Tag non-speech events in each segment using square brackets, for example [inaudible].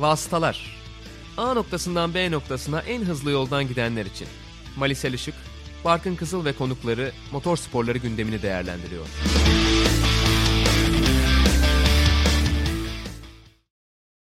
Vasıtalar A noktasından B noktasına en hızlı yoldan gidenler için. Malisel Işık, Barkın Kızıl ve konukları motor sporları gündemini değerlendiriyor.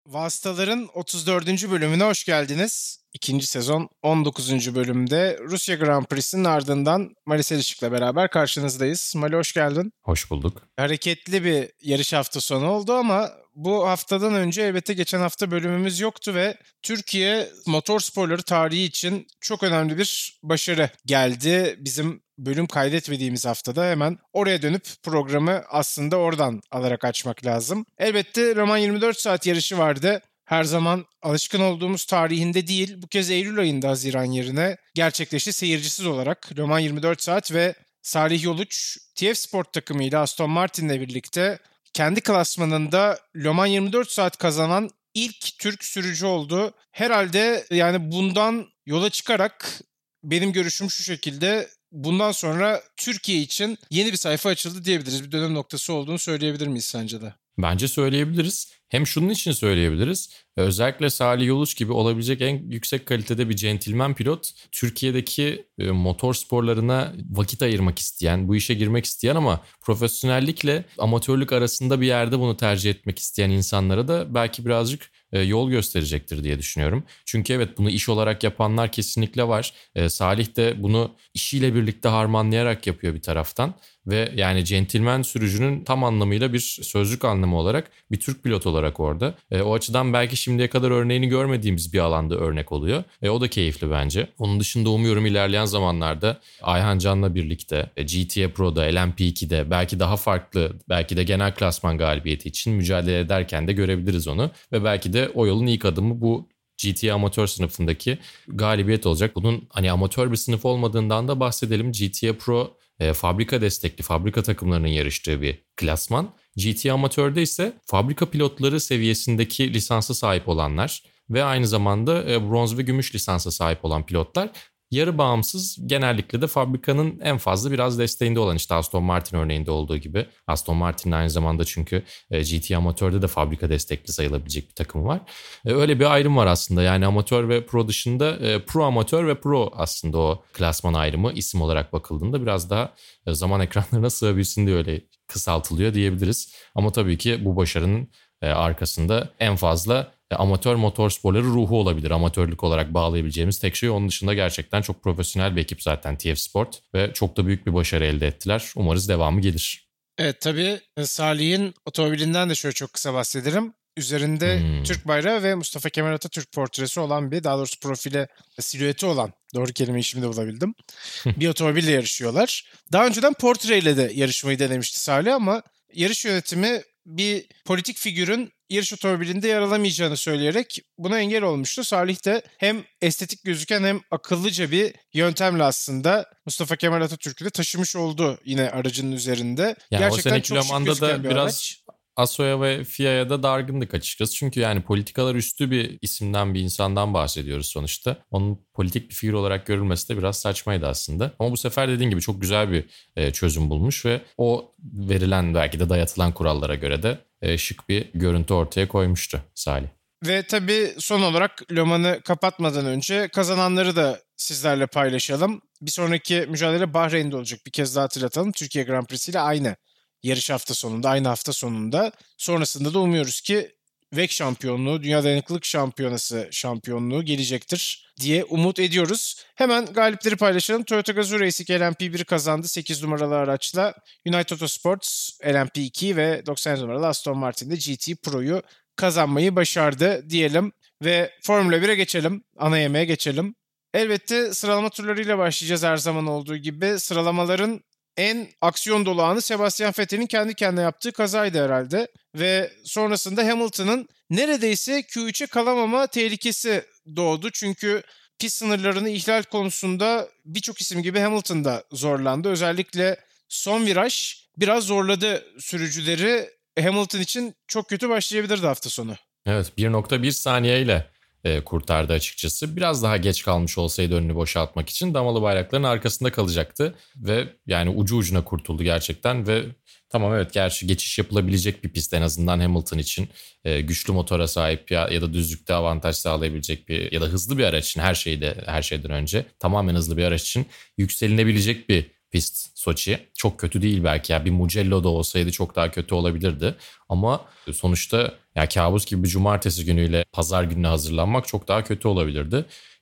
Vasıtaların 34. bölümüne hoş geldiniz. İkinci sezon 19. bölümde Rusya Grand Prix'sinin ardından Mali Selişik'le beraber karşınızdayız. Mali hoş geldin. Hoş bulduk. Hareketli bir yarış hafta sonu oldu ama bu haftadan önce elbette geçen hafta bölümümüz yoktu ve Türkiye motor sporları tarihi için çok önemli bir başarı geldi. Bizim bölüm kaydetmediğimiz haftada hemen oraya dönüp programı aslında oradan alarak açmak lazım. Elbette Roman 24 saat yarışı vardı her zaman alışkın olduğumuz tarihinde değil bu kez Eylül ayında Haziran yerine gerçekleşti seyircisiz olarak Roman 24 saat ve Salih Yoluç TF Sport takımıyla Aston Martin'le birlikte kendi klasmanında Le Mans 24 saat kazanan ilk Türk sürücü oldu. Herhalde yani bundan yola çıkarak benim görüşüm şu şekilde bundan sonra Türkiye için yeni bir sayfa açıldı diyebiliriz. Bir dönem noktası olduğunu söyleyebilir miyiz sence de? Bence söyleyebiliriz. Hem şunun için söyleyebiliriz. Özellikle Salih Yoluç gibi olabilecek en yüksek kalitede bir centilmen pilot Türkiye'deki e, motor sporlarına vakit ayırmak isteyen, bu işe girmek isteyen ama profesyonellikle amatörlük arasında bir yerde bunu tercih etmek isteyen insanlara da belki birazcık e, yol gösterecektir diye düşünüyorum. Çünkü evet bunu iş olarak yapanlar kesinlikle var. E, Salih de bunu işiyle birlikte harmanlayarak yapıyor bir taraftan ve yani centilmen sürücünün tam anlamıyla bir sözcük anlamı olarak bir Türk pilot olarak orada. E, o açıdan belki şimdiye kadar örneğini görmediğimiz bir alanda örnek oluyor. E, o da keyifli bence. Onun dışında umuyorum ilerleyen zamanlarda Ayhan Can'la birlikte e, GTA Pro'da, LMP2'de belki daha farklı, belki de genel klasman galibiyeti için mücadele ederken de görebiliriz onu. Ve belki de o yolun ilk adımı bu GTA amatör sınıfındaki galibiyet olacak. Bunun hani amatör bir sınıf olmadığından da bahsedelim. GTA Pro e, fabrika destekli, fabrika takımlarının yarıştığı bir klasman. GT Amatör'de ise fabrika pilotları seviyesindeki lisansa sahip olanlar ve aynı zamanda e, bronz ve gümüş lisansa sahip olan pilotlar yarı bağımsız genellikle de fabrikanın en fazla biraz desteğinde olan işte Aston Martin örneğinde olduğu gibi. Aston Martin aynı zamanda çünkü e, GT amatörde de fabrika destekli sayılabilecek bir takım var. E, öyle bir ayrım var aslında yani amatör ve pro dışında e, pro amatör ve pro aslında o klasman ayrımı isim olarak bakıldığında biraz daha zaman [laughs] ekranlarına sığabilsin diye öyle kısaltılıyor diyebiliriz. Ama tabii ki bu başarının arkasında en fazla amatör motor sporları ruhu olabilir. Amatörlük olarak bağlayabileceğimiz tek şey. Onun dışında gerçekten çok profesyonel bir ekip zaten TF Sport ve çok da büyük bir başarı elde ettiler. Umarız devamı gelir. Evet tabii e, Salih'in otomobilinden de şöyle çok kısa bahsederim. Üzerinde hmm. Türk bayrağı ve Mustafa Kemal Atatürk portresi olan bir daha doğrusu profile silüeti olan doğru kelimeyi şimdi bulabildim. [laughs] bir otomobille yarışıyorlar. Daha önceden portreyle de yarışmayı denemişti Salih ama yarış yönetimi bir politik figürün yarış otomobilinde yer alamayacağını söyleyerek buna engel olmuştu. Salih de hem estetik gözüken hem akıllıca bir yöntemle aslında Mustafa Kemal Atatürk'ü de taşımış oldu yine aracının üzerinde. Yani Gerçekten o seneki romanda da biraz araç. Asoya ve FIA'ya da dargındık açıkçası. Çünkü yani politikalar üstü bir isimden bir insandan bahsediyoruz sonuçta. Onun politik bir figür olarak görülmesi de biraz saçmaydı aslında. Ama bu sefer dediğin gibi çok güzel bir e, çözüm bulmuş ve o verilen belki de dayatılan kurallara göre de e, şık bir görüntü ortaya koymuştu Salih. Ve tabii son olarak Loman'ı kapatmadan önce kazananları da sizlerle paylaşalım. Bir sonraki mücadele Bahreyn'de olacak. Bir kez daha hatırlatalım. Türkiye Grand Prix'si ile aynı yarış hafta sonunda, aynı hafta sonunda. Sonrasında da umuyoruz ki VEC şampiyonluğu, Dünya Dayanıklılık Şampiyonası şampiyonluğu gelecektir diye umut ediyoruz. Hemen galipleri paylaşalım. Toyota Gazoo Racing LMP1 kazandı 8 numaralı araçla. United Autosports LMP2 ve 90 numaralı Aston Martin'de GT Pro'yu kazanmayı başardı diyelim. Ve Formula 1'e geçelim. Ana yemeğe geçelim. Elbette sıralama turlarıyla başlayacağız her zaman olduğu gibi. Sıralamaların en aksiyon dolu anı Sebastian Vettel'in kendi kendine yaptığı kazaydı herhalde. Ve sonrasında Hamilton'ın neredeyse Q3'e kalamama tehlikesi doğdu. Çünkü pist sınırlarını ihlal konusunda birçok isim gibi Hamilton da zorlandı. Özellikle son viraj biraz zorladı sürücüleri. Hamilton için çok kötü başlayabilirdi hafta sonu. Evet 1.1 saniyeyle e, kurtardı açıkçası. Biraz daha geç kalmış olsaydı önünü boşaltmak için damalı bayrakların arkasında kalacaktı ve yani ucu ucuna kurtuldu gerçekten ve Tamam evet gerçi geçiş yapılabilecek bir pist en azından Hamilton için e, güçlü motora sahip ya, ya da düzlükte avantaj sağlayabilecek bir ya da hızlı bir araç için her şeyde her şeyden önce tamamen hızlı bir araç için yükselinebilecek bir pist Soçi. Çok kötü değil belki ya bir Mugello da olsaydı çok daha kötü olabilirdi ama sonuçta ya kabus gibi bir cumartesi günüyle pazar gününe hazırlanmak çok daha kötü olabilirdi.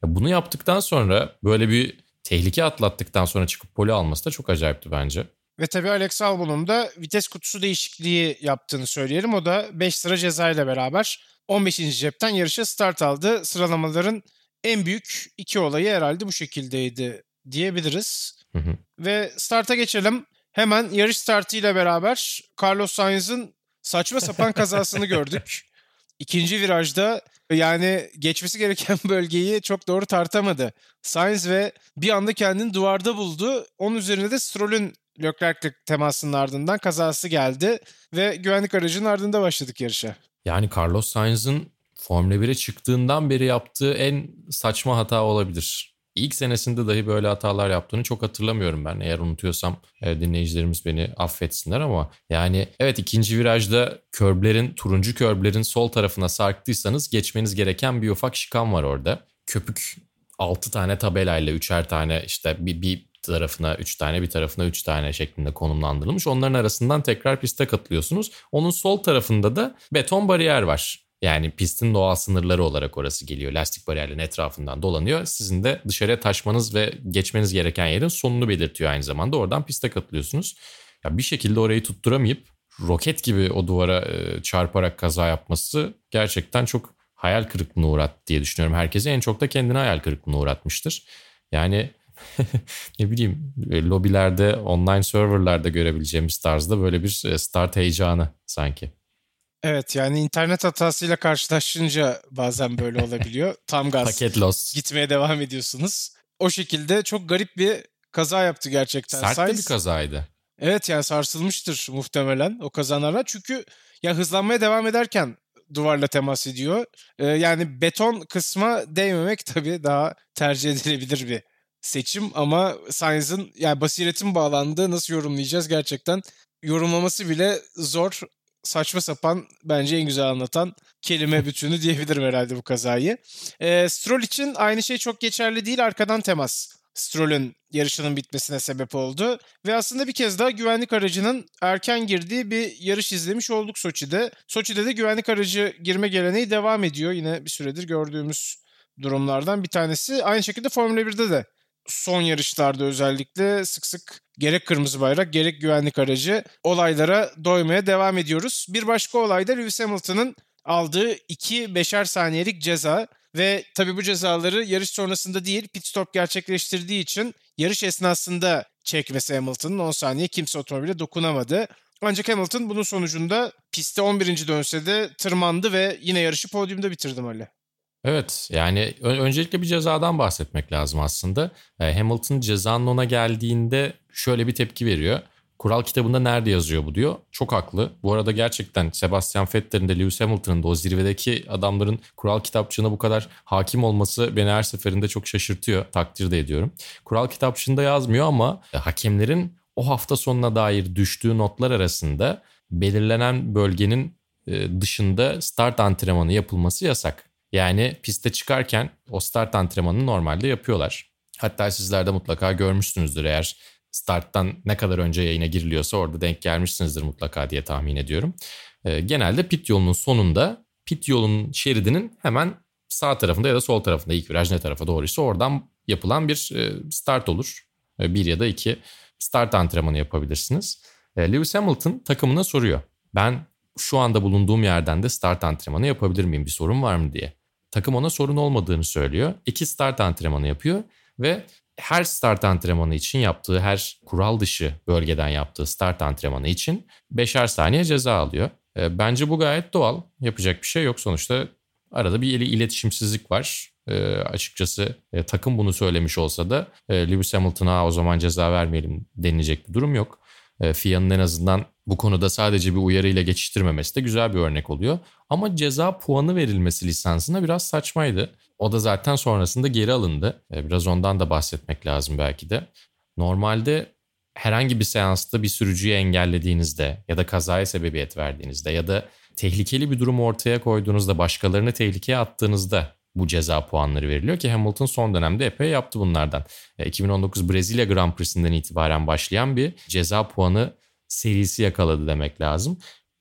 Ya bunu yaptıktan sonra böyle bir tehlike atlattıktan sonra çıkıp poli alması da çok acayipti bence. Ve tabii Alex Albon'un da vites kutusu değişikliği yaptığını söyleyelim. O da 5 sıra ceza ile beraber 15. cepten yarışa start aldı. Sıralamaların en büyük iki olayı herhalde bu şekildeydi diyebiliriz. Hı hı. Ve starta geçelim. Hemen yarış startıyla beraber Carlos Sainz'ın saçma sapan kazasını [laughs] gördük. İkinci virajda yani geçmesi gereken [laughs] bölgeyi çok doğru tartamadı. Sainz ve bir anda kendini duvarda buldu. Onun üzerine de Stroll'ün Leclerc'le temasının ardından kazası geldi ve güvenlik aracının ardında başladık yarışa. Yani Carlos Sainz'ın Formula 1'e çıktığından beri yaptığı en saçma hata olabilir. İlk senesinde dahi böyle hatalar yaptığını çok hatırlamıyorum ben. Eğer unutuyorsam e, dinleyicilerimiz beni affetsinler ama yani evet ikinci virajda körblerin, turuncu körblerin sol tarafına sarktıysanız geçmeniz gereken bir ufak şikan var orada. Köpük 6 tane tabelayla üçer tane işte bir, bir tarafına 3 tane bir tarafına 3 tane şeklinde konumlandırılmış. Onların arasından tekrar piste katılıyorsunuz. Onun sol tarafında da beton bariyer var. Yani pistin doğal sınırları olarak orası geliyor. Lastik bariyerlerin etrafından dolanıyor. Sizin de dışarıya taşmanız ve geçmeniz gereken yerin sonunu belirtiyor aynı zamanda. Oradan piste katılıyorsunuz. Ya bir şekilde orayı tutturamayıp roket gibi o duvara e, çarparak kaza yapması gerçekten çok hayal kırıklığına uğrat diye düşünüyorum. Herkese en çok da kendine hayal kırıklığına uğratmıştır. Yani [laughs] ne bileyim e, lobilerde, online serverlarda görebileceğimiz tarzda böyle bir e, start heyecanı sanki. Evet yani internet hatasıyla karşılaşınca bazen böyle [laughs] olabiliyor. Tam gaz Paket loss. gitmeye devam ediyorsunuz. O şekilde çok garip bir kaza yaptı gerçekten. Sert Sainz- bir kazaydı. Evet yani sarsılmıştır muhtemelen o kazanlarla. Çünkü ya hızlanmaya devam ederken duvarla temas ediyor. Ee, yani beton kısma değmemek tabii daha tercih edilebilir bir seçim ama Sainz'ın yani basiretin bağlandığı nasıl yorumlayacağız gerçekten yorumlaması bile zor saçma sapan bence en güzel anlatan kelime [laughs] bütünü diyebilirim herhalde bu kazayı. Ee, Stroll için aynı şey çok geçerli değil arkadan temas. Stroll'ün yarışının bitmesine sebep oldu. Ve aslında bir kez daha güvenlik aracının erken girdiği bir yarış izlemiş olduk Soçi'de. Soçi'de de güvenlik aracı girme geleneği devam ediyor. Yine bir süredir gördüğümüz durumlardan bir tanesi. Aynı şekilde Formula 1'de de son yarışlarda özellikle sık sık gerek kırmızı bayrak gerek güvenlik aracı olaylara doymaya devam ediyoruz. Bir başka olay da Lewis Hamilton'ın aldığı iki beşer saniyelik ceza ve tabii bu cezaları yarış sonrasında değil pit stop gerçekleştirdiği için yarış esnasında çekmesi Hamilton'ın 10 saniye kimse otomobile dokunamadı. Ancak Hamilton bunun sonucunda pistte 11. dönse de tırmandı ve yine yarışı podyumda bitirdi Ali. Evet yani öncelikle bir cezadan bahsetmek lazım aslında. E, Hamilton cezanın ona geldiğinde şöyle bir tepki veriyor. Kural kitabında nerede yazıyor bu diyor. Çok haklı. Bu arada gerçekten Sebastian Vettel'in de Lewis Hamilton'ın da o zirvedeki adamların kural kitapçığına bu kadar hakim olması beni her seferinde çok şaşırtıyor. Takdir de ediyorum. Kural kitapçığında yazmıyor ama e, hakemlerin o hafta sonuna dair düştüğü notlar arasında belirlenen bölgenin e, dışında start antrenmanı yapılması yasak. Yani piste çıkarken o start antrenmanını normalde yapıyorlar. Hatta sizler de mutlaka görmüşsünüzdür eğer starttan ne kadar önce yayına giriliyorsa orada denk gelmişsinizdir mutlaka diye tahmin ediyorum. Ee, genelde pit yolunun sonunda pit yolunun şeridinin hemen sağ tarafında ya da sol tarafında ilk viraj ne tarafa doğruysa oradan yapılan bir e, start olur. E, Bir ya da iki start antrenmanı yapabilirsiniz. E, Lewis Hamilton takımına soruyor. Ben şu anda bulunduğum yerden de start antrenmanı yapabilir miyim? Bir sorun var mı diye. Takım ona sorun olmadığını söylüyor. İki start antrenmanı yapıyor ve her start antrenmanı için yaptığı, her kural dışı bölgeden yaptığı start antrenmanı için beşer saniye ceza alıyor. E, Bence bu gayet doğal. Yapacak bir şey yok sonuçta. Arada bir iletişimsizlik var. E, açıkçası e, takım bunu söylemiş olsa da e, Lewis Hamilton'a o zaman ceza vermeyelim denilecek bir durum yok. E, FIA'nın en azından bu konuda sadece bir uyarıyla geçiştirmemesi de güzel bir örnek oluyor. Ama ceza puanı verilmesi lisansına biraz saçmaydı. O da zaten sonrasında geri alındı. E, Biraz ondan da bahsetmek lazım belki de. Normalde herhangi bir seansta bir sürücüyü engellediğinizde ya da kazaya sebebiyet verdiğinizde ya da tehlikeli bir durum ortaya koyduğunuzda başkalarını tehlikeye attığınızda bu ceza puanları veriliyor ki Hamilton son dönemde epey yaptı bunlardan. 2019 e, Brezilya Grand Prix'sinden itibaren başlayan bir ceza puanı serisi yakaladı demek lazım.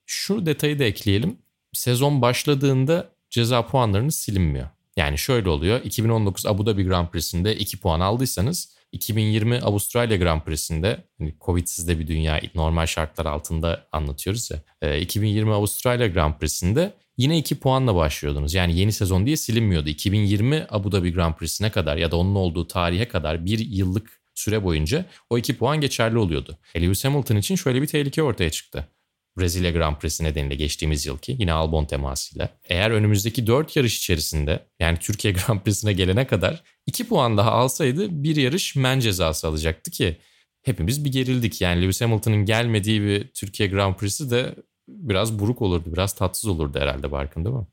Şu detayı da ekleyelim. Sezon başladığında ceza puanlarınız silinmiyor. Yani şöyle oluyor. 2019 Abu Dhabi Grand Prix'sinde 2 puan aldıysanız 2020 Avustralya Grand Prix'sinde hani Covid'siz de bir dünya normal şartlar altında anlatıyoruz ya. 2020 Avustralya Grand Prix'sinde yine 2 puanla başlıyordunuz. Yani yeni sezon diye silinmiyordu. 2020 Abu Dhabi Grand Prix'sine kadar ya da onun olduğu tarihe kadar bir yıllık süre boyunca o 2 puan geçerli oluyordu. Lewis Hamilton için şöyle bir tehlike ortaya çıktı. Brezilya Grand Prix'si nedeniyle geçtiğimiz yılki yine Albon temasıyla. Eğer önümüzdeki 4 yarış içerisinde yani Türkiye [laughs] Grand Prix'sine gelene kadar 2 puan daha alsaydı bir yarış men cezası alacaktı ki hepimiz bir gerildik. Yani Lewis Hamilton'ın gelmediği bir Türkiye Grand Prix'si de biraz buruk olurdu, biraz tatsız olurdu herhalde Barkın değil mi?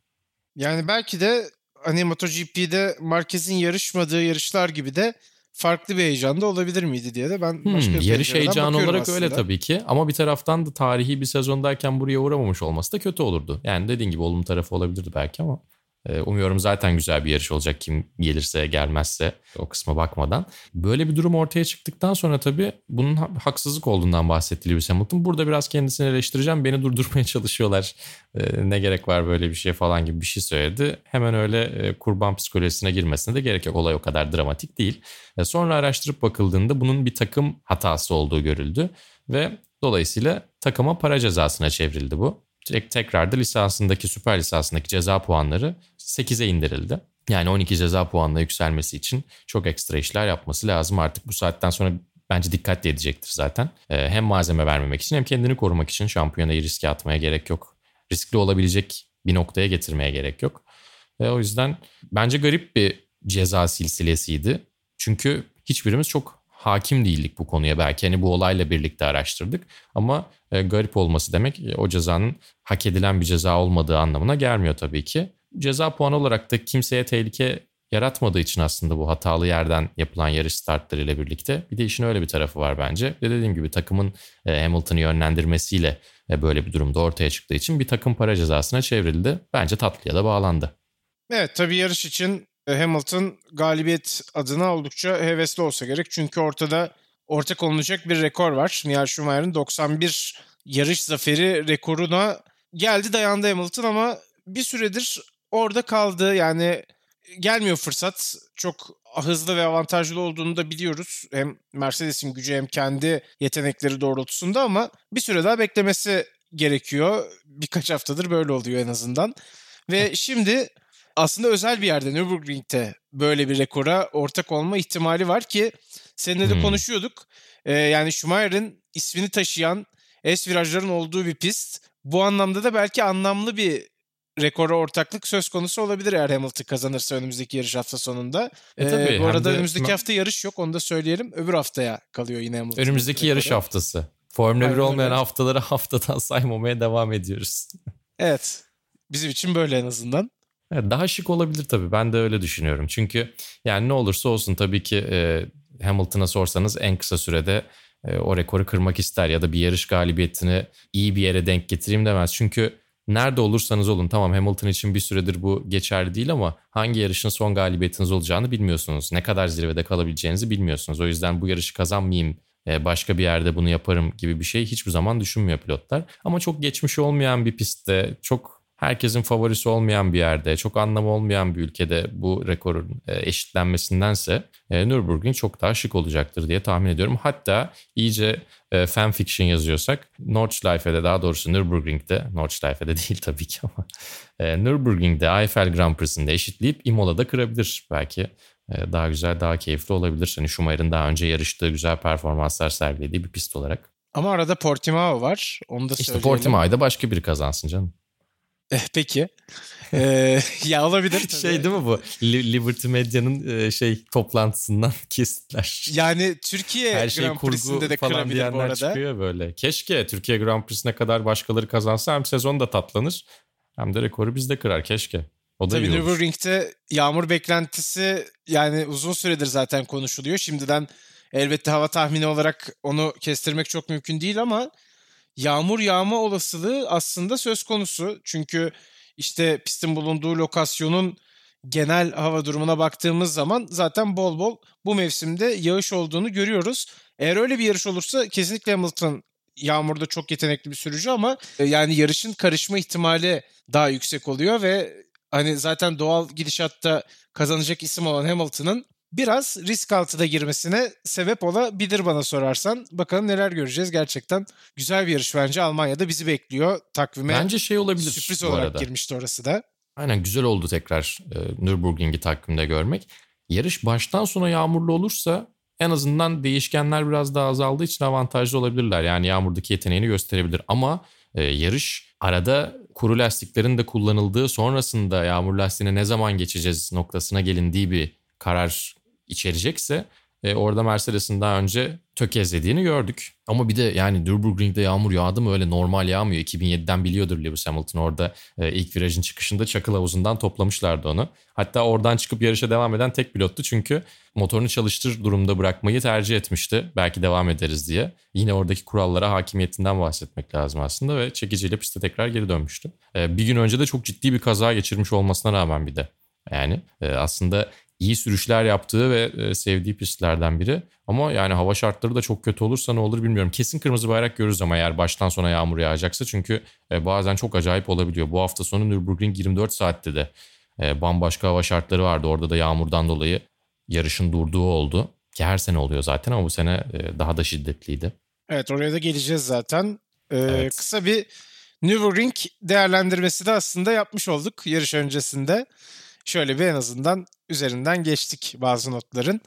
Yani belki de hani MotoGP'de Marquez'in yarışmadığı yarışlar gibi de farklı bir heyecanda olabilir miydi diye de ben başka hmm, bir yarış heyecanı olarak aslında. öyle tabii ki ama bir taraftan da tarihi bir sezondayken buraya uğramamış olması da kötü olurdu. Yani dediğin gibi olumlu tarafı olabilirdi belki ama umuyorum zaten güzel bir yarış olacak kim gelirse gelmezse o kısma bakmadan. Böyle bir durum ortaya çıktıktan sonra tabii bunun haksızlık olduğundan bahsetti Lewis Hamilton. Burada biraz kendisini eleştireceğim. Beni durdurmaya [laughs] çalışıyorlar. Ee, ne gerek var böyle bir şey falan gibi bir şey söyledi. Hemen öyle e, kurban psikolojisine girmesine de gerek yok. Olay o kadar dramatik değil. E, sonra araştırıp bakıldığında bunun bir takım hatası olduğu görüldü. Ve dolayısıyla takıma para cezasına çevrildi bu tekrar da lisansındaki süper lisansındaki ceza puanları 8'e indirildi. Yani 12 ceza puanla yükselmesi için çok ekstra işler yapması lazım. Artık bu saatten sonra bence dikkatli edecektir zaten. Ee, hem malzeme vermemek için hem kendini korumak için şampiyonayı riske atmaya gerek yok. Riskli olabilecek bir noktaya getirmeye gerek yok. Ve o yüzden bence garip bir ceza silsilesiydi. Çünkü hiçbirimiz çok hakim değildik bu konuya belki. Hani bu olayla birlikte araştırdık ama e, garip olması demek e, o cezanın hak edilen bir ceza olmadığı anlamına gelmiyor tabii ki. Ceza puanı olarak da kimseye tehlike yaratmadığı için aslında bu hatalı yerden yapılan yarış startlarıyla birlikte bir de işin öyle bir tarafı var bence. Ve dediğim gibi takımın e, Hamilton'ı yönlendirmesiyle e, böyle bir durumda ortaya çıktığı için bir takım para cezasına çevrildi. Bence tatlıya da bağlandı. Evet tabii yarış için Hamilton galibiyet adına oldukça hevesli olsa gerek. Çünkü ortada ortak olunacak bir rekor var. Michael Schumacher'ın 91 yarış zaferi rekoruna geldi dayandı Hamilton ama bir süredir orada kaldı. Yani gelmiyor fırsat. Çok hızlı ve avantajlı olduğunu da biliyoruz. Hem Mercedes'in gücü hem kendi yetenekleri doğrultusunda ama bir süre daha beklemesi gerekiyor. Birkaç haftadır böyle oluyor en azından. Ve şimdi aslında özel bir yerde Nürburgring'de böyle bir rekora ortak olma ihtimali var ki seninle de hmm. konuşuyorduk. Ee, yani Schumacher'in ismini taşıyan S virajların olduğu bir pist. Bu anlamda da belki anlamlı bir rekora ortaklık söz konusu olabilir eğer Hamilton kazanırsa önümüzdeki yarış hafta sonunda. E, tabii, ee, bu arada önümüzdeki hafta yarış yok onu da söyleyelim. Öbür haftaya kalıyor yine Hamilton. Önümüzdeki yarış haftası. Formula 1 olmayan öyle. haftaları haftadan [laughs] saymamaya devam ediyoruz. evet. Bizim için böyle en azından. Evet, daha şık olabilir tabii. Ben de öyle düşünüyorum. Çünkü yani ne olursa olsun tabii ki e, Hamilton'a sorsanız en kısa sürede e, o rekoru kırmak ister ya da bir yarış galibiyetini iyi bir yere denk getireyim demez. Çünkü nerede olursanız olun tamam Hamilton için bir süredir bu geçerli değil ama hangi yarışın son galibiyetiniz olacağını bilmiyorsunuz. Ne kadar zirvede kalabileceğinizi bilmiyorsunuz. O yüzden bu yarışı kazanmayayım e, başka bir yerde bunu yaparım gibi bir şey hiçbir zaman düşünmüyor pilotlar. Ama çok geçmiş olmayan bir pistte çok herkesin favorisi olmayan bir yerde, çok anlamı olmayan bir ülkede bu rekorun e, eşitlenmesindense e, Nürburgring çok daha şık olacaktır diye tahmin ediyorum. Hatta iyice e, fan fiction yazıyorsak Nordschleife'de daha doğrusu Nürburgring'de, Nordschleife'de [laughs] değil tabii ki ama Nürburgring'de Eiffel Grand Prix'sinde eşitleyip Imola'da kırabilir belki. Daha güzel, daha keyifli olabilir. Hani Schumacher'ın daha önce yarıştığı güzel performanslar sergilediği bir pist olarak. Ama arada Portimao var. Onu da işte. İşte Portimao'da başka biri kazansın canım. Eh, peki. Ee, [laughs] ya olabilir tabii. Şey değil mi bu? Liberty Medya'nın e, şey toplantısından [laughs] kesitler. Yani Türkiye Her şey Grand Prix'sinde de falan diyenler bu arada. çıkıyor böyle. Keşke Türkiye Grand Prix'sine kadar başkaları kazansa hem sezon da tatlanır hem de rekoru bizde kırar keşke. O da Tabii iyi olur. Nürburgring'de yağmur beklentisi yani uzun süredir zaten konuşuluyor. Şimdiden Elbette hava tahmini olarak onu kestirmek çok mümkün değil ama yağmur yağma olasılığı aslında söz konusu. Çünkü işte pistin bulunduğu lokasyonun genel hava durumuna baktığımız zaman zaten bol bol bu mevsimde yağış olduğunu görüyoruz. Eğer öyle bir yarış olursa kesinlikle Hamilton yağmurda çok yetenekli bir sürücü ama e, yani yarışın karışma ihtimali daha yüksek oluyor ve hani zaten doğal gidişatta kazanacak isim olan Hamilton'ın biraz risk altına girmesine sebep olabilir bana sorarsan. Bakalım neler göreceğiz. Gerçekten güzel bir yarış bence. Almanya'da bizi bekliyor. Takvime Bence şey olabilir sürpriz olarak arada. girmişti orası da. Aynen güzel oldu tekrar e, Nürburgring'i takvimde görmek. Yarış baştan sona yağmurlu olursa en azından değişkenler biraz daha azaldığı için avantajlı olabilirler. Yani yağmurdaki yeteneğini gösterebilir ama e, yarış arada kuru lastiklerin de kullanıldığı sonrasında yağmur lastiğine ne zaman geçeceğiz noktasına gelindiği bir karar içerecekse e, orada Mercedes'in daha önce tökezlediğini gördük. Ama bir de yani Nürburgring'de yağmur yağdı mı öyle normal yağmıyor. 2007'den biliyordur Lewis Hamilton orada e, ilk virajın çıkışında çakıl havuzundan toplamışlardı onu. Hatta oradan çıkıp yarışa devam eden tek pilottu çünkü motorunu çalıştır durumda bırakmayı tercih etmişti. Belki devam ederiz diye. Yine oradaki kurallara hakimiyetinden bahsetmek lazım aslında ve çekiciyle piste tekrar geri dönmüştü. E, bir gün önce de çok ciddi bir kaza geçirmiş olmasına rağmen bir de. Yani e, aslında iyi sürüşler yaptığı ve e, sevdiği pistlerden biri. Ama yani hava şartları da çok kötü olursa ne olur bilmiyorum. Kesin kırmızı bayrak görürüz ama eğer baştan sona yağmur yağacaksa. Çünkü e, bazen çok acayip olabiliyor. Bu hafta sonu Nürburgring 24 saatte de e, bambaşka hava şartları vardı. Orada da yağmurdan dolayı yarışın durduğu oldu. Ki her sene oluyor zaten ama bu sene daha da şiddetliydi. Evet oraya da geleceğiz zaten. Ee, Evet. Kısa bir Nürburgring değerlendirmesi de aslında yapmış olduk yarış öncesinde. Şöyle bir en azından üzerinden geçtik bazı notların.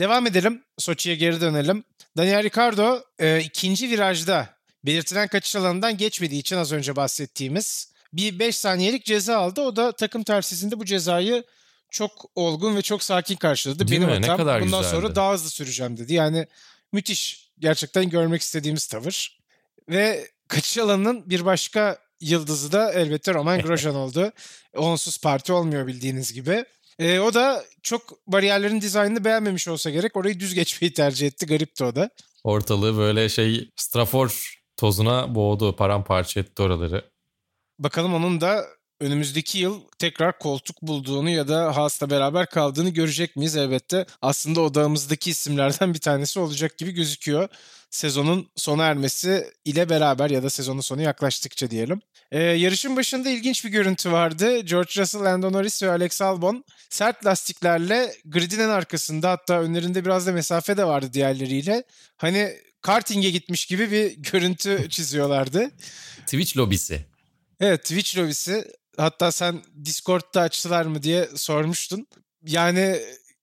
Devam edelim. Soçi'ye geri dönelim. Daniel Ricciardo e, ikinci virajda belirtilen kaçış alanından geçmediği için az önce bahsettiğimiz bir 5 saniyelik ceza aldı. O da takım tersizinde bu cezayı çok olgun ve çok sakin karşıladı. Değil Benim mi? Hatam. Bundan güzeldi. sonra daha hızlı süreceğim dedi. Yani müthiş. Gerçekten görmek istediğimiz tavır. Ve kaçış alanının bir başka yıldızı da elbette Roman [laughs] Grosjean oldu. Onsuz parti olmuyor bildiğiniz gibi. Ee, o da çok bariyerlerin dizaynını beğenmemiş olsa gerek orayı düz geçmeyi tercih etti. Garipti o da. Ortalığı böyle şey strafor tozuna boğdu. Paramparça etti oraları. Bakalım onun da önümüzdeki yıl tekrar koltuk bulduğunu ya da Haas'la beraber kaldığını görecek miyiz? Elbette aslında odağımızdaki isimlerden bir tanesi olacak gibi gözüküyor. Sezonun sona ermesi ile beraber ya da sezonun sonu yaklaştıkça diyelim. Ee, yarışın başında ilginç bir görüntü vardı. George Russell, Lando Norris ve Alex Albon sert lastiklerle gridin en arkasında hatta önlerinde biraz da mesafe de vardı diğerleriyle. Hani karting'e gitmiş gibi bir görüntü [laughs] çiziyorlardı. Twitch lobisi. Evet Twitch lobisi. Hatta sen Discord'da açtılar mı diye sormuştun. Yani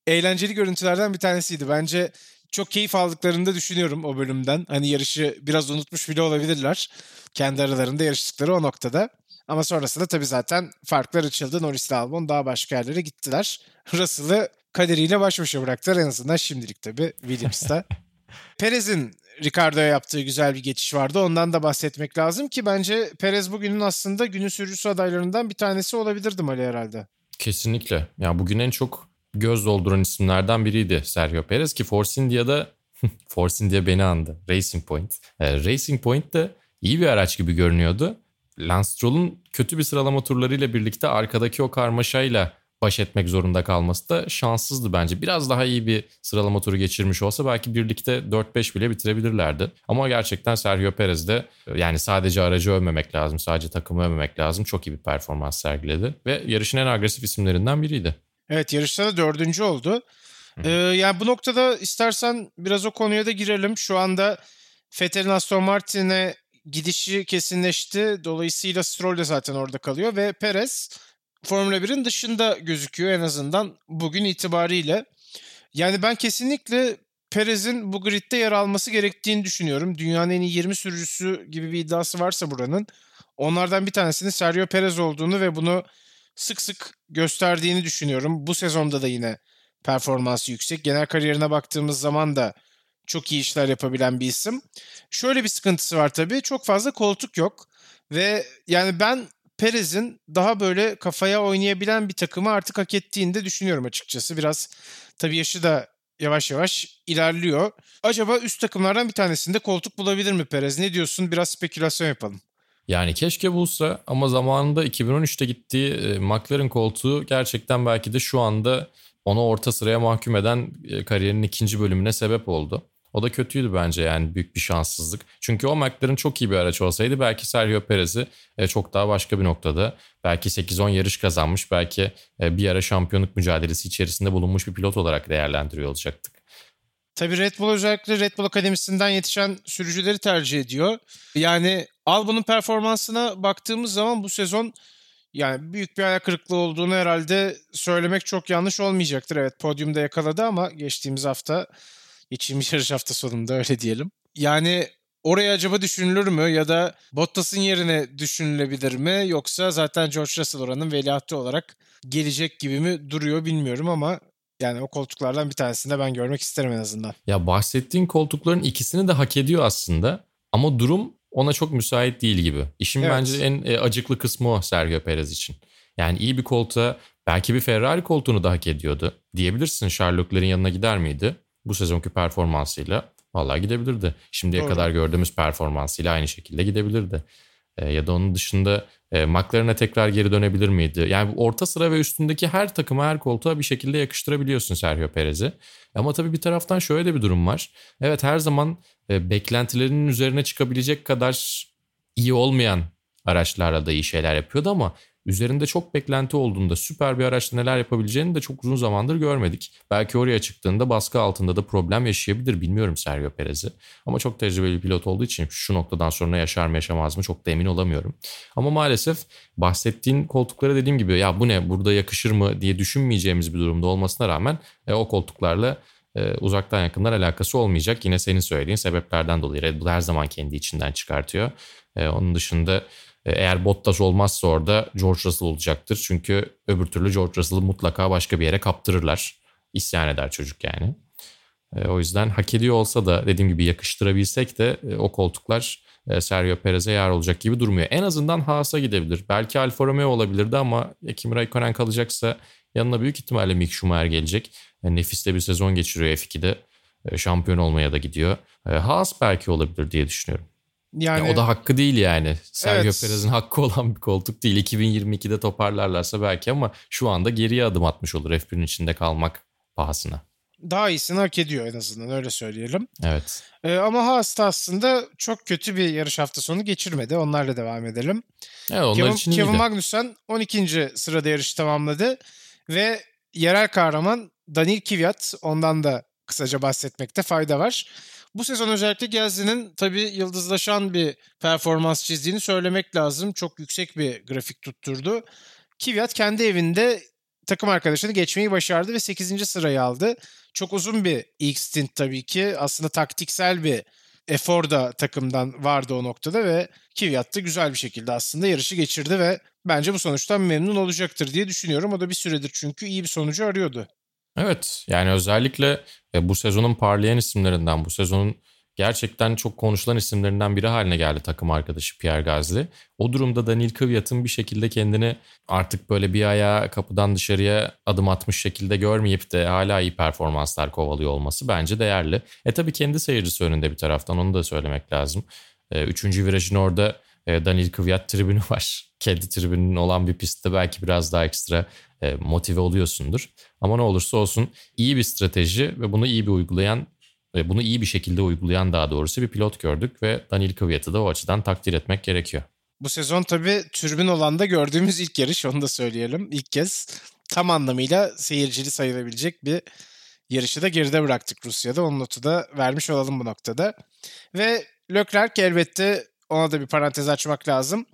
eğlenceli görüntülerden bir tanesiydi. Bence çok keyif aldıklarını da düşünüyorum o bölümden. Hani yarışı biraz unutmuş bile olabilirler. Kendi aralarında yarıştıkları o noktada. Ama sonrasında tabii zaten farklar açıldı. Norris ile Albon daha başka yerlere gittiler. [laughs] Russell'ı kaderiyle baş başa bıraktılar en azından şimdilik tabii Williams'ta. [laughs] Perez'in Ricardo'ya yaptığı güzel bir geçiş vardı. Ondan da bahsetmek lazım ki bence Perez bugünün aslında günün sürücüsü adaylarından bir tanesi olabilirdi Mali herhalde. Kesinlikle. Ya bugün en çok göz dolduran isimlerden biriydi Sergio Perez ki Force India'da [laughs] Force India beni andı. Racing Point. Ee, Racing Point de iyi bir araç gibi görünüyordu. Lance Stroll'un kötü bir sıralama turlarıyla birlikte arkadaki o karmaşayla baş etmek zorunda kalması da şanssızdı bence. Biraz daha iyi bir sıralama turu geçirmiş olsa belki birlikte 4-5 bile bitirebilirlerdi. Ama gerçekten Sergio Perez de yani sadece aracı övmemek lazım, sadece takımı övmemek lazım. Çok iyi bir performans sergiledi ve yarışın en agresif isimlerinden biriydi. Evet yarışta da dördüncü oldu. Ee, yani bu noktada istersen biraz o konuya da girelim. Şu anda Vettel'in Aston Martin'e gidişi kesinleşti. Dolayısıyla Stroll de zaten orada kalıyor ve Perez Formula 1'in dışında gözüküyor en azından bugün itibariyle. Yani ben kesinlikle Perez'in bu gridde yer alması gerektiğini düşünüyorum. Dünyanın en iyi 20 sürücüsü gibi bir iddiası varsa buranın. Onlardan bir tanesinin Sergio Perez olduğunu ve bunu sık sık gösterdiğini düşünüyorum. Bu sezonda da yine performansı yüksek. Genel kariyerine baktığımız zaman da çok iyi işler yapabilen bir isim. Şöyle bir sıkıntısı var tabii. Çok fazla koltuk yok. Ve yani ben Perez'in daha böyle kafaya oynayabilen bir takımı artık hak ettiğini de düşünüyorum açıkçası. Biraz tabii yaşı da yavaş yavaş ilerliyor. Acaba üst takımlardan bir tanesinde koltuk bulabilir mi Perez? Ne diyorsun? Biraz spekülasyon yapalım. Yani keşke bulsa ama zamanında 2013'te gittiği e, McLaren koltuğu gerçekten belki de şu anda onu orta sıraya mahkum eden e, kariyerinin ikinci bölümüne sebep oldu. O da kötüydü bence yani büyük bir şanssızlık. Çünkü o McLaren çok iyi bir araç olsaydı belki Sergio Perez'i e, çok daha başka bir noktada belki 8-10 yarış kazanmış belki bir ara şampiyonluk mücadelesi içerisinde bulunmuş bir pilot olarak değerlendiriyor olacaktık. Tabii Red Bull özellikle Red Bull Akademisi'nden yetişen sürücüleri tercih ediyor. Yani Albon'un performansına baktığımız zaman bu sezon yani büyük bir ayak kırıklığı olduğunu herhalde söylemek çok yanlış olmayacaktır. Evet podyumda yakaladı ama geçtiğimiz hafta geçtiğimiz [laughs] yarış hafta sonunda öyle diyelim. Yani oraya acaba düşünülür mü ya da Bottas'ın yerine düşünülebilir mi yoksa zaten George Russell oranın veliahtı olarak gelecek gibi mi duruyor bilmiyorum ama yani o koltuklardan bir tanesini de ben görmek isterim en azından. Ya bahsettiğin koltukların ikisini de hak ediyor aslında. Ama durum ona çok müsait değil gibi. İşin evet. bence en e, acıklı kısmı o Sergio Perez için. Yani iyi bir koltuğa belki bir Ferrari koltuğunu da hak ediyordu. Diyebilirsin Sherlock'ların yanına gider miydi? Bu sezonki performansıyla. Vallahi gidebilirdi. Şimdiye Doğru. kadar gördüğümüz performansıyla aynı şekilde gidebilirdi. E, ya da onun dışında e, McLaren'e tekrar geri dönebilir miydi? Yani orta sıra ve üstündeki her takıma her koltuğa bir şekilde yakıştırabiliyorsun Sergio Perez'i. Ama tabii bir taraftan şöyle de bir durum var. Evet her zaman e, beklentilerinin üzerine çıkabilecek kadar iyi olmayan araçlarla da iyi şeyler yapıyordu ama üzerinde çok beklenti olduğunda süper bir araçla neler yapabileceğini de çok uzun zamandır görmedik. Belki oraya çıktığında baskı altında da problem yaşayabilir bilmiyorum Sergio Perez'i. Ama çok tecrübeli pilot olduğu için şu noktadan sonra yaşar mı yaşamaz mı çok da emin olamıyorum. Ama maalesef bahsettiğin koltuklara dediğim gibi ya bu ne burada yakışır mı diye düşünmeyeceğimiz bir durumda olmasına rağmen e, o koltuklarla e, uzaktan yakından alakası olmayacak. Yine senin söylediğin sebeplerden dolayı Red Bull her zaman kendi içinden çıkartıyor. E, onun dışında eğer Bottas olmazsa orada George Russell olacaktır. Çünkü öbür türlü George Russell'ı mutlaka başka bir yere kaptırırlar. İsyan eder çocuk yani. E, o yüzden hak ediyor olsa da dediğim gibi yakıştırabilsek de e, o koltuklar Sergio Perez'e yer olacak gibi durmuyor. En azından Haas'a gidebilir. Belki Alfa Romeo olabilirdi ama Kimi Raikkonen kalacaksa yanına büyük ihtimalle Mick Schumacher gelecek. Nefis de bir sezon geçiriyor F2'de. Şampiyon olmaya da gidiyor. Haas belki olabilir diye düşünüyorum. Yani ya o da hakkı değil yani. Sergio evet. Perez'in hakkı olan bir koltuk değil. 2022'de toparlarlarsa belki ama şu anda geriye adım atmış olur F1'in içinde kalmak pahasına. Daha iyisini hak ediyor en azından öyle söyleyelim. Evet. Ee, ama Haas da aslında çok kötü bir yarış hafta sonu geçirmedi. Onlarla devam edelim. Evet, onlar Kevin, için Kevin Magnussen 12. sırada yarışı tamamladı ve yerel kahraman Daniil Kvyat ondan da kısaca bahsetmekte fayda var. Bu sezon özellikle Gezdi'nin tabii yıldızlaşan bir performans çizdiğini söylemek lazım. Çok yüksek bir grafik tutturdu. Kvyat kendi evinde takım arkadaşını geçmeyi başardı ve 8. sırayı aldı. Çok uzun bir ilk stint tabii ki. Aslında taktiksel bir efor da takımdan vardı o noktada ve Kvyat da güzel bir şekilde aslında yarışı geçirdi ve bence bu sonuçtan memnun olacaktır diye düşünüyorum. O da bir süredir çünkü iyi bir sonucu arıyordu. Evet yani özellikle e, bu sezonun parlayan isimlerinden, bu sezonun gerçekten çok konuşulan isimlerinden biri haline geldi takım arkadaşı Pierre Gasly. O durumda Daniel Kvyat'ın bir şekilde kendini artık böyle bir ayağa kapıdan dışarıya adım atmış şekilde görmeyip de hala iyi performanslar kovalıyor olması bence değerli. E tabii kendi seyircisi önünde bir taraftan onu da söylemek lazım. E, üçüncü virajın orada e, Daniel Kvyat tribünü [laughs] var. Kendi tribünün olan bir pistte belki biraz daha ekstra e, motive oluyorsundur. Ama ne olursa olsun iyi bir strateji ve bunu iyi bir uygulayan ve bunu iyi bir şekilde uygulayan daha doğrusu bir pilot gördük ve Daniel Kvyat'ı da o açıdan takdir etmek gerekiyor. Bu sezon tabii türbün olanda gördüğümüz ilk yarış onu da söyleyelim. İlk kez tam anlamıyla seyircili sayılabilecek bir yarışı da geride bıraktık Rusya'da. Onun notu da vermiş olalım bu noktada. Ve Leclerc elbette ona da bir parantez açmak lazım.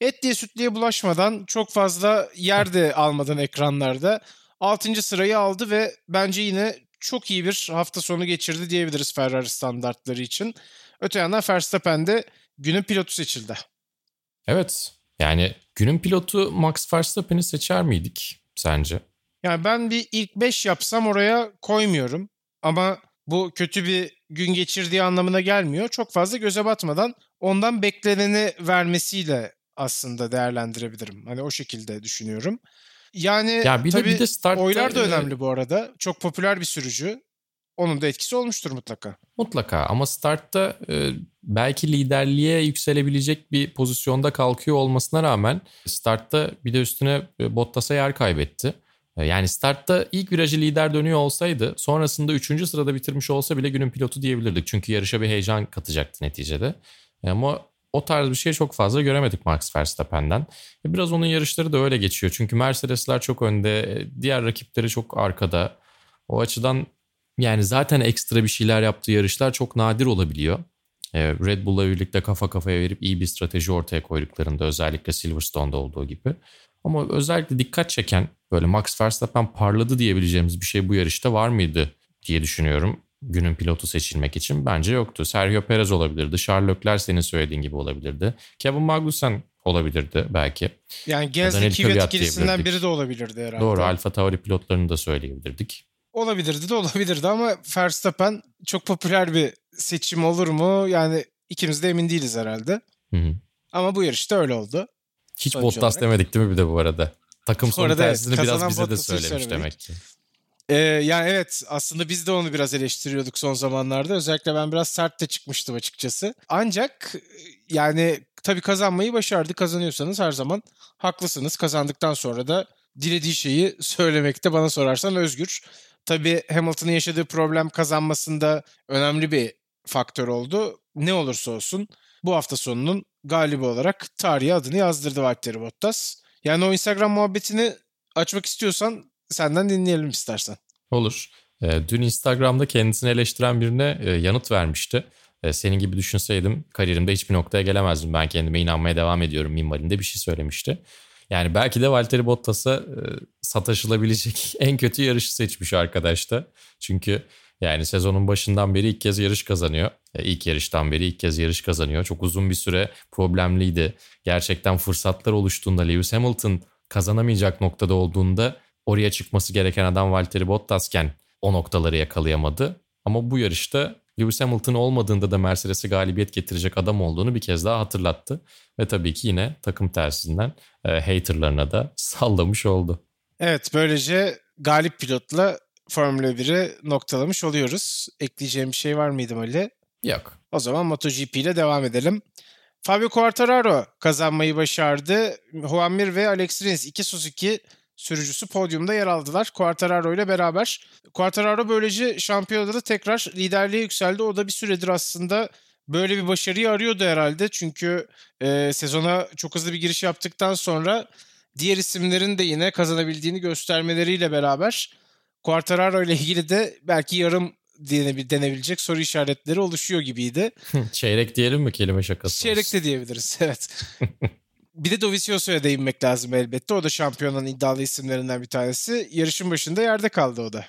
Etliye sütlüye bulaşmadan çok fazla yer de almadan ekranlarda 6. sırayı aldı ve bence yine çok iyi bir hafta sonu geçirdi diyebiliriz Ferrari standartları için. Öte yandan Verstappen de günün pilotu seçildi. Evet yani günün pilotu Max Verstappen'i seçer miydik sence? Yani ben bir ilk 5 yapsam oraya koymuyorum. Ama bu kötü bir gün geçirdiği anlamına gelmiyor. Çok fazla göze batmadan ondan bekleneni vermesiyle aslında değerlendirebilirim. Hani o şekilde düşünüyorum. Yani ya bir tabii de bir de startta, oylar da önemli bu arada. Çok popüler bir sürücü. onun da etkisi olmuştur mutlaka. Mutlaka ama startta e, belki liderliğe yükselebilecek bir pozisyonda kalkıyor olmasına rağmen startta bir de üstüne e, Bottas'a yer kaybetti. E, yani startta ilk virajı lider dönüyor olsaydı sonrasında 3. sırada bitirmiş olsa bile günün pilotu diyebilirdik. Çünkü yarışa bir heyecan katacaktı neticede. E, ama o tarz bir şey çok fazla göremedik Max Verstappen'den. E, biraz onun yarışları da öyle geçiyor. Çünkü Mercedesler çok önde, diğer rakipleri çok arkada. O açıdan yani zaten ekstra bir şeyler yaptığı yarışlar çok nadir olabiliyor. Red Bull'la birlikte kafa kafaya verip iyi bir strateji ortaya koyduklarında özellikle Silverstone'da olduğu gibi. Ama özellikle dikkat çeken böyle Max Verstappen parladı diyebileceğimiz bir şey bu yarışta var mıydı diye düşünüyorum. Günün pilotu seçilmek için bence yoktu. Sergio Perez olabilirdi. Charles Leclerc senin söylediğin gibi olabilirdi. Kevin Magnussen olabilirdi belki. Yani Gens'le Kvyat ikilisinden biri de olabilirdi herhalde. Doğru Alfa Tauri pilotlarını da söyleyebilirdik. Olabilirdi de olabilirdi ama Verstappen çok popüler bir seçim olur mu? Yani ikimiz de emin değiliz herhalde. Hı hı. Ama bu yarışta öyle oldu. Hiç Bottas demedik değil mi bir de bu arada? Takım sonu tersini biraz bize de söylemiş demek ki. Ee, yani evet aslında biz de onu biraz eleştiriyorduk son zamanlarda. Özellikle ben biraz sert de çıkmıştım açıkçası. Ancak yani tabii kazanmayı başardı. Kazanıyorsanız her zaman haklısınız. Kazandıktan sonra da dilediği şeyi söylemekte bana sorarsan özgür. Tabii Hamilton'ın yaşadığı problem kazanmasında önemli bir faktör oldu. Ne olursa olsun bu hafta sonunun galibi olarak tarihe adını yazdırdı Valtteri Bottas. Yani o Instagram muhabbetini açmak istiyorsan senden dinleyelim istersen. Olur. Ee, dün Instagram'da kendisini eleştiren birine e, yanıt vermişti. E, senin gibi düşünseydim kariyerimde hiçbir noktaya gelemezdim. Ben kendime inanmaya devam ediyorum minvalinde bir şey söylemişti. Yani belki de Valtteri Bottas'a e, sataşılabilecek [laughs] en kötü yarışı seçmiş arkadaş da. Çünkü yani sezonun başından beri ilk kez yarış kazanıyor. İlk yarıştan beri ilk kez yarış kazanıyor. Çok uzun bir süre problemliydi. Gerçekten fırsatlar oluştuğunda Lewis Hamilton kazanamayacak noktada olduğunda oraya çıkması gereken adam Valtteri Bottas'ken o noktaları yakalayamadı. Ama bu yarışta Lewis Hamilton olmadığında da Mercedes'e galibiyet getirecek adam olduğunu bir kez daha hatırlattı. Ve tabii ki yine takım tersinden e, haterlarına da [laughs] sallamış oldu. Evet böylece galip pilotla Formula 1'i noktalamış oluyoruz. Ekleyeceğim bir şey var mıydı Ali? Yok. O zaman MotoGP ile devam edelim. Fabio Quartararo kazanmayı başardı. Juan Mir ve Alex Rins iki Suzuki sürücüsü podyumda yer aldılar Quartararo ile beraber. Quartararo böylece şampiyonada da tekrar liderliğe yükseldi. O da bir süredir aslında böyle bir başarıyı arıyordu herhalde. Çünkü e, sezona çok hızlı bir giriş yaptıktan sonra diğer isimlerin de yine kazanabildiğini göstermeleriyle beraber Quartararo ile ilgili de belki yarım denebilecek soru işaretleri oluşuyor gibiydi. [laughs] Çeyrek diyelim mi kelime şakası? Çeyrek de diyebiliriz evet. [laughs] bir de Dovizioso'ya değinmek lazım elbette. O da şampiyonun iddialı isimlerinden bir tanesi. Yarışın başında yerde kaldı o da.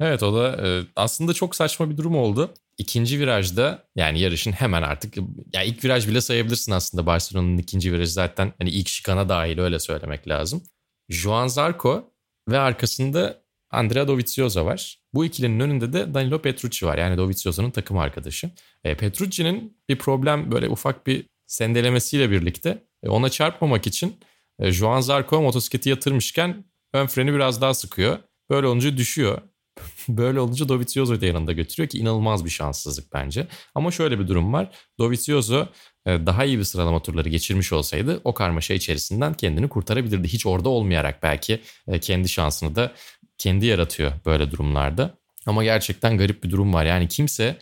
Evet o da e, aslında çok saçma bir durum oldu. İkinci virajda yani yarışın hemen artık ya ilk viraj bile sayabilirsin aslında Barcelona'nın ikinci virajı zaten hani ilk şikana dahil öyle söylemek lazım. Juan Zarco ve arkasında Andrea Dovizioso var. Bu ikilinin önünde de Danilo Petrucci var. Yani Dovizioso'nun takım arkadaşı. E, Petrucci'nin bir problem böyle ufak bir sendelemesiyle birlikte ona çarpmamak için e, Juan Zarco motosikleti yatırmışken ön freni biraz daha sıkıyor. Böyle olunca düşüyor. [laughs] Böyle olunca Dovizioso'yu da yanında götürüyor ki inanılmaz bir şanssızlık bence. Ama şöyle bir durum var. Dovizioso e, daha iyi bir sıralama turları geçirmiş olsaydı o karmaşa içerisinden kendini kurtarabilirdi. Hiç orada olmayarak belki e, kendi şansını da kendi yaratıyor böyle durumlarda. Ama gerçekten garip bir durum var. Yani kimse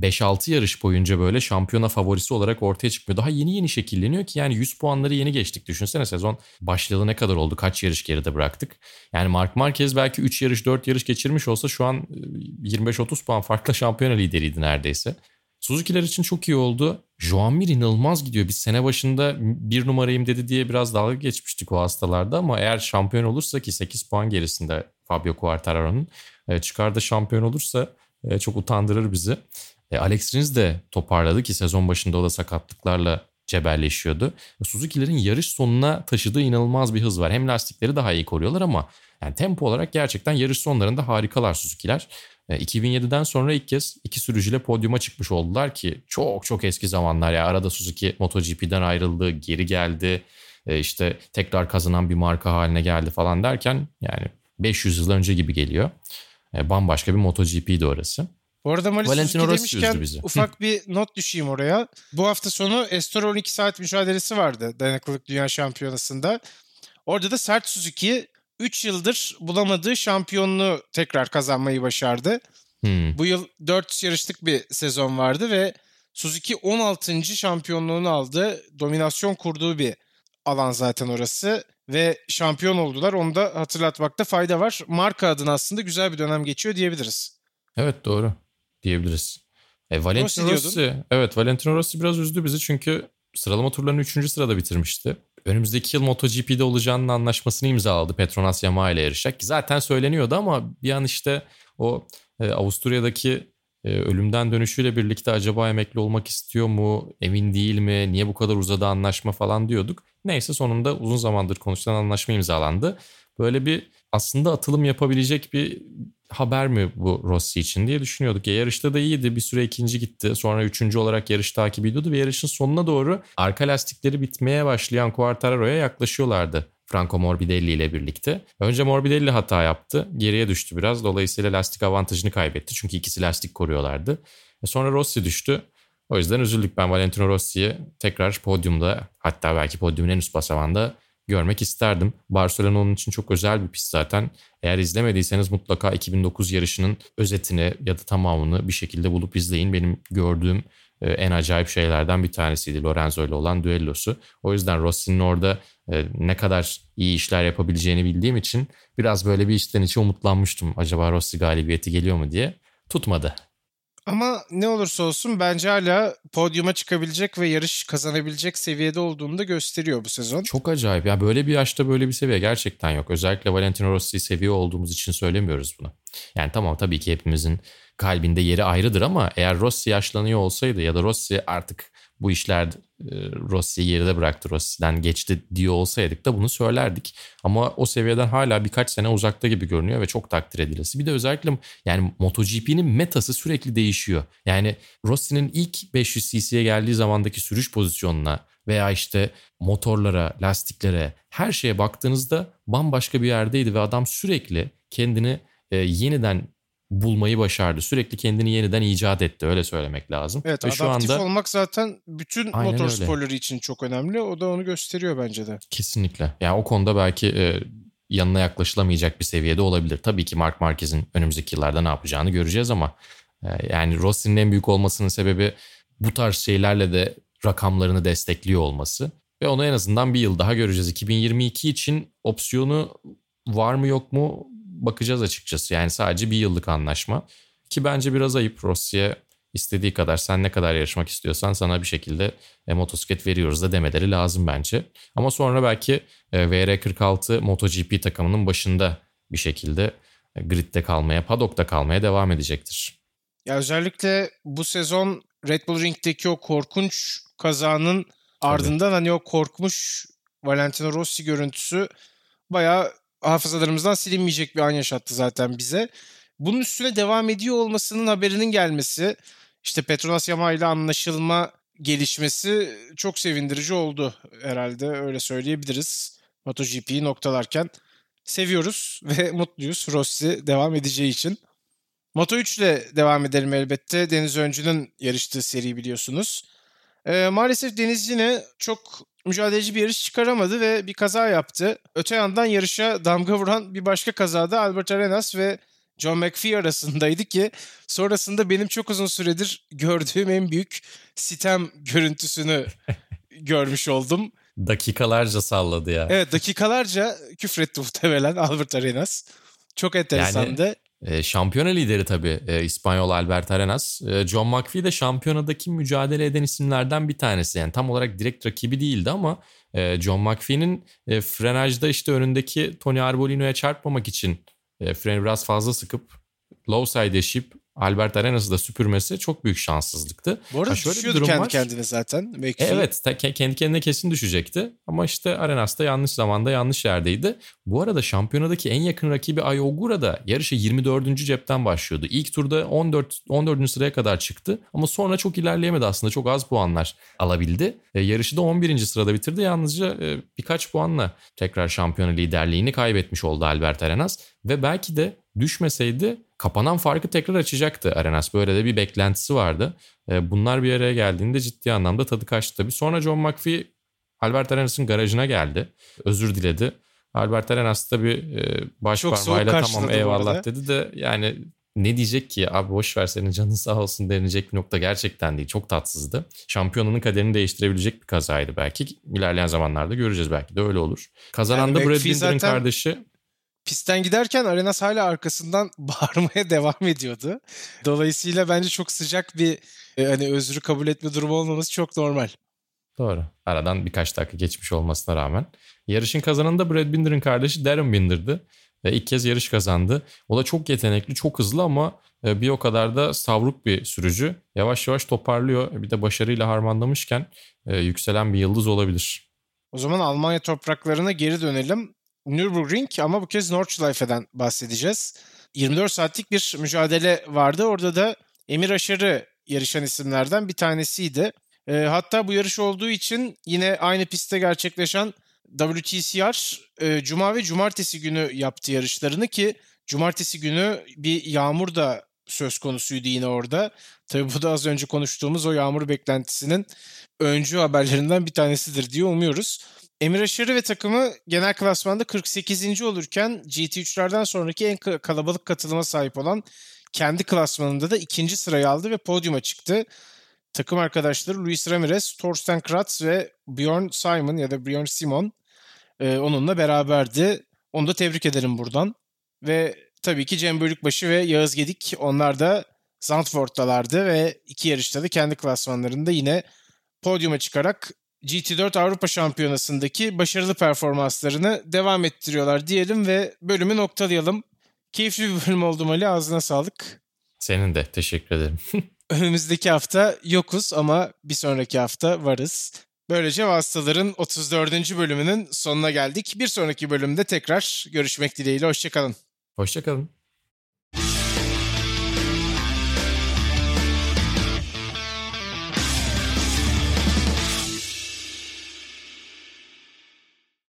5-6 yarış boyunca böyle şampiyona favorisi olarak ortaya çıkmıyor. Daha yeni yeni şekilleniyor ki yani 100 puanları yeni geçtik. Düşünsene sezon başlayalı ne kadar oldu? Kaç yarış geride bıraktık? Yani Mark Marquez belki 3 yarış 4 yarış geçirmiş olsa şu an 25-30 e, puan farklı şampiyona lideriydi neredeyse. Suzuki'ler için çok iyi oldu. Joan Mir inanılmaz gidiyor. Biz sene başında bir numarayım dedi diye biraz dalga geçmiştik o hastalarda ama eğer şampiyon olursa ki 8 puan gerisinde Fabio Quartararo'nun e, çıkarda şampiyon olursa e, çok utandırır bizi. E, Alex Rins de toparladı ki sezon başında o da sakatlıklarla cebelleşiyordu. Suzuki'lerin yarış sonuna taşıdığı inanılmaz bir hız var. Hem lastikleri daha iyi koruyorlar ama yani tempo olarak gerçekten yarış sonlarında harikalar Suzuki'ler. 2007'den sonra ilk kez iki sürücüyle podyuma çıkmış oldular ki çok çok eski zamanlar ya arada Suzuki MotoGP'den ayrıldı, geri geldi. işte tekrar kazanan bir marka haline geldi falan derken yani 500 yıl önce gibi geliyor. E, bambaşka bir MotoGP'ydi orası. Bu arada Valentino Rossi demişken üzdü bizi. ufak bir not düşeyim oraya. Bu hafta sonu Estoril 12 saat mücadelesi vardı dayanıklılık dünya şampiyonasında. Orada da Sert Suzuki 3 yıldır bulamadığı şampiyonluğu tekrar kazanmayı başardı. Hmm. Bu yıl 4 yarışlık bir sezon vardı ve Suzuki 16. şampiyonluğunu aldı. Dominasyon kurduğu bir alan zaten orası ve şampiyon oldular. Onu da hatırlatmakta fayda var. Marka adına aslında güzel bir dönem geçiyor diyebiliriz. Evet doğru diyebiliriz. E, Valentino Rossi Rossi, evet Valentino Rossi biraz üzdü bizi çünkü sıralama turlarını 3. sırada bitirmişti. Önümüzdeki yıl MotoGP'de olacağının anlaşmasını imzaladı Petronas Yamaha ile yarışacak. Zaten söyleniyordu ama bir an işte o e, Avusturya'daki e, ölümden dönüşüyle birlikte acaba emekli olmak istiyor mu, emin değil mi, niye bu kadar uzadı anlaşma falan diyorduk. Neyse sonunda uzun zamandır konuşulan anlaşma imzalandı. Böyle bir aslında atılım yapabilecek bir haber mi bu Rossi için diye düşünüyorduk. Ya yarışta da iyiydi. Bir süre ikinci gitti. Sonra üçüncü olarak yarış takibi ediyordu ve yarışın sonuna doğru arka lastikleri bitmeye başlayan Quartararo'ya yaklaşıyorlardı. Franco Morbidelli ile birlikte. Önce Morbidelli hata yaptı. Geriye düştü biraz. Dolayısıyla lastik avantajını kaybetti. Çünkü ikisi lastik koruyorlardı. E sonra Rossi düştü. O yüzden üzüldük. Ben Valentino Rossi'yi tekrar podyumda hatta belki podyumun en üst basamanda görmek isterdim. Barcelona onun için çok özel bir pist zaten. Eğer izlemediyseniz mutlaka 2009 yarışının özetini ya da tamamını bir şekilde bulup izleyin. Benim gördüğüm e, en acayip şeylerden bir tanesiydi Lorenzo ile olan düellosu. O yüzden Rossi'nin orada e, ne kadar iyi işler yapabileceğini bildiğim için biraz böyle bir içten içe umutlanmıştım. Acaba Rossi galibiyeti geliyor mu diye. Tutmadı. Ama ne olursa olsun bence hala podyuma çıkabilecek ve yarış kazanabilecek seviyede olduğunu da gösteriyor bu sezon. Çok acayip. Ya böyle bir yaşta böyle bir seviye gerçekten yok. Özellikle Valentino Rossi'yi seviyor olduğumuz için söylemiyoruz bunu. Yani tamam tabii ki hepimizin kalbinde yeri ayrıdır ama eğer Rossi yaşlanıyor olsaydı ya da Rossi artık bu işler e, Rossi'yi geride bıraktı, Rossi'den geçti diyor olsaydık da bunu söylerdik. Ama o seviyeden hala birkaç sene uzakta gibi görünüyor ve çok takdir edilesi. Bir de özellikle yani MotoGP'nin metası sürekli değişiyor. Yani Rossi'nin ilk 500 cc'ye geldiği zamandaki sürüş pozisyonuna veya işte motorlara, lastiklere her şeye baktığınızda bambaşka bir yerdeydi ve adam sürekli kendini e, yeniden bulmayı başardı. Sürekli kendini yeniden icat etti öyle söylemek lazım. Evet Ve adaptif şu anda olmak zaten bütün Aynen motor öyle. sporları için çok önemli. O da onu gösteriyor bence de. kesinlikle. Yani o konuda belki e, yanına yaklaşılamayacak bir seviyede olabilir. Tabii ki Mark Marquez'in önümüzdeki yıllarda ne yapacağını göreceğiz ama e, yani Rossi'nin en büyük olmasının sebebi bu tarz şeylerle de rakamlarını destekliyor olması. Ve onu en azından bir yıl daha göreceğiz. 2022 için opsiyonu var mı yok mu bakacağız açıkçası. Yani sadece bir yıllık anlaşma. Ki bence biraz ayıp Rossi'ye istediği kadar sen ne kadar yarışmak istiyorsan sana bir şekilde e, motosiklet veriyoruz da demeleri lazım bence. Ama sonra belki e, VR46 MotoGP takımının başında bir şekilde e, gridde kalmaya, paddock'ta kalmaya devam edecektir. Ya özellikle bu sezon Red Bull Ring'deki o korkunç kazanın ardından hani o korkmuş Valentino Rossi görüntüsü bayağı hafızalarımızdan silinmeyecek bir an yaşattı zaten bize. Bunun üstüne devam ediyor olmasının haberinin gelmesi, işte Petronas Yamaha ile anlaşılma gelişmesi çok sevindirici oldu herhalde öyle söyleyebiliriz. MotoGP'yi noktalarken seviyoruz [laughs] ve mutluyuz Rossi devam edeceği için. Moto 3 ile devam edelim elbette. Deniz Öncü'nün yarıştığı seri biliyorsunuz. Ee, maalesef Deniz yine çok mücadeleci bir yarış çıkaramadı ve bir kaza yaptı. Öte yandan yarışa damga vuran bir başka kazada Albert Arenas ve John McPhee arasındaydı ki sonrasında benim çok uzun süredir gördüğüm en büyük sitem görüntüsünü [laughs] görmüş oldum. Dakikalarca salladı ya. Evet dakikalarca küfretti muhtemelen Albert Arenas. Çok enteresandı. E, şampiyona lideri tabii e, İspanyol Albert Arenas. E, John McPhee de şampiyonadaki mücadele eden isimlerden bir tanesi. Yani tam olarak direkt rakibi değildi ama e, John McPhee'nin e, frenajda işte önündeki Tony Arbolino'ya çarpmamak için freni biraz fazla sıkıp low side yaşayıp Albert Arenas'ı da süpürmesi çok büyük şanssızlıktı. Bu arada Ha, şöyle bir durum kendi var. kendine zaten. McPhee. Evet kendi kendine kesin düşecekti ama işte Arenas da yanlış zamanda yanlış yerdeydi. Bu arada şampiyonadaki en yakın rakibi Ayogura da yarışa 24. cepten başlıyordu. İlk turda 14 14. sıraya kadar çıktı ama sonra çok ilerleyemedi aslında çok az puanlar alabildi. E, yarışı da 11. sırada bitirdi yalnızca e, birkaç puanla tekrar şampiyona liderliğini kaybetmiş oldu Albert Arenas ve belki de düşmeseydi kapanan farkı tekrar açacaktı Arenas. Böyle de bir beklentisi vardı. E, bunlar bir araya geldiğinde ciddi anlamda tadı kaçtı tabii. Sonra John McPhee Albert Arenas'ın garajına geldi. Özür diledi. Albert Arenas da bir e, baş Çok parmağıyla tamam eyvallah dedi de yani ne diyecek ki abi boş ver senin canın sağ olsun denilecek bir nokta gerçekten değil. Çok tatsızdı. Şampiyonunun kaderini değiştirebilecek bir kazaydı belki. İlerleyen zamanlarda göreceğiz belki de öyle olur. Kazanan Yani da Brad Binder'ın zaten- kardeşi Pistten giderken Arenas hala arkasından [laughs] bağırmaya devam ediyordu. Dolayısıyla bence çok sıcak bir e, hani özrü kabul etme durumu olmaması çok normal. Doğru. Aradan birkaç dakika geçmiş olmasına rağmen. Yarışın kazananı da Brad Binder'ın kardeşi Darren Binder'dı. Ve ilk kez yarış kazandı. O da çok yetenekli, çok hızlı ama e, bir o kadar da savruk bir sürücü. Yavaş yavaş toparlıyor. Bir de başarıyla harmanlamışken e, yükselen bir yıldız olabilir. O zaman Almanya topraklarına geri dönelim. Nürburgring ama bu kez Nordschleife'den bahsedeceğiz. 24 saatlik bir mücadele vardı. Orada da Emir Aşar'ı yarışan isimlerden bir tanesiydi. E, hatta bu yarış olduğu için yine aynı pistte gerçekleşen WTCR e, Cuma ve Cumartesi günü yaptı yarışlarını ki Cumartesi günü bir yağmur da söz konusuydu yine orada. Tabii bu da az önce konuştuğumuz o yağmur beklentisinin öncü haberlerinden bir tanesidir diye umuyoruz. Emir Aşarı ve takımı genel klasmanda 48. olurken GT3'lerden sonraki en ka- kalabalık katılıma sahip olan kendi klasmanında da ikinci sırayı aldı ve podyuma çıktı. Takım arkadaşları Luis Ramirez, Torsten Kratz ve Bjorn Simon ya da Bjorn Simon e, onunla beraberdi. Onu da tebrik ederim buradan. Ve tabii ki Cem Bölükbaşı ve Yağız Gedik onlar da Zandvoort'talardı ve iki yarışta da kendi klasmanlarında yine podyuma çıkarak GT4 Avrupa Şampiyonası'ndaki başarılı performanslarını devam ettiriyorlar diyelim ve bölümü noktalayalım. Keyifli bir bölüm oldu Ali. Ağzına sağlık. Senin de teşekkür ederim. [laughs] Önümüzdeki hafta yokuz ama bir sonraki hafta varız. Böylece Vasıtaların 34. bölümünün sonuna geldik. Bir sonraki bölümde tekrar görüşmek dileğiyle. Hoşçakalın. Hoşçakalın.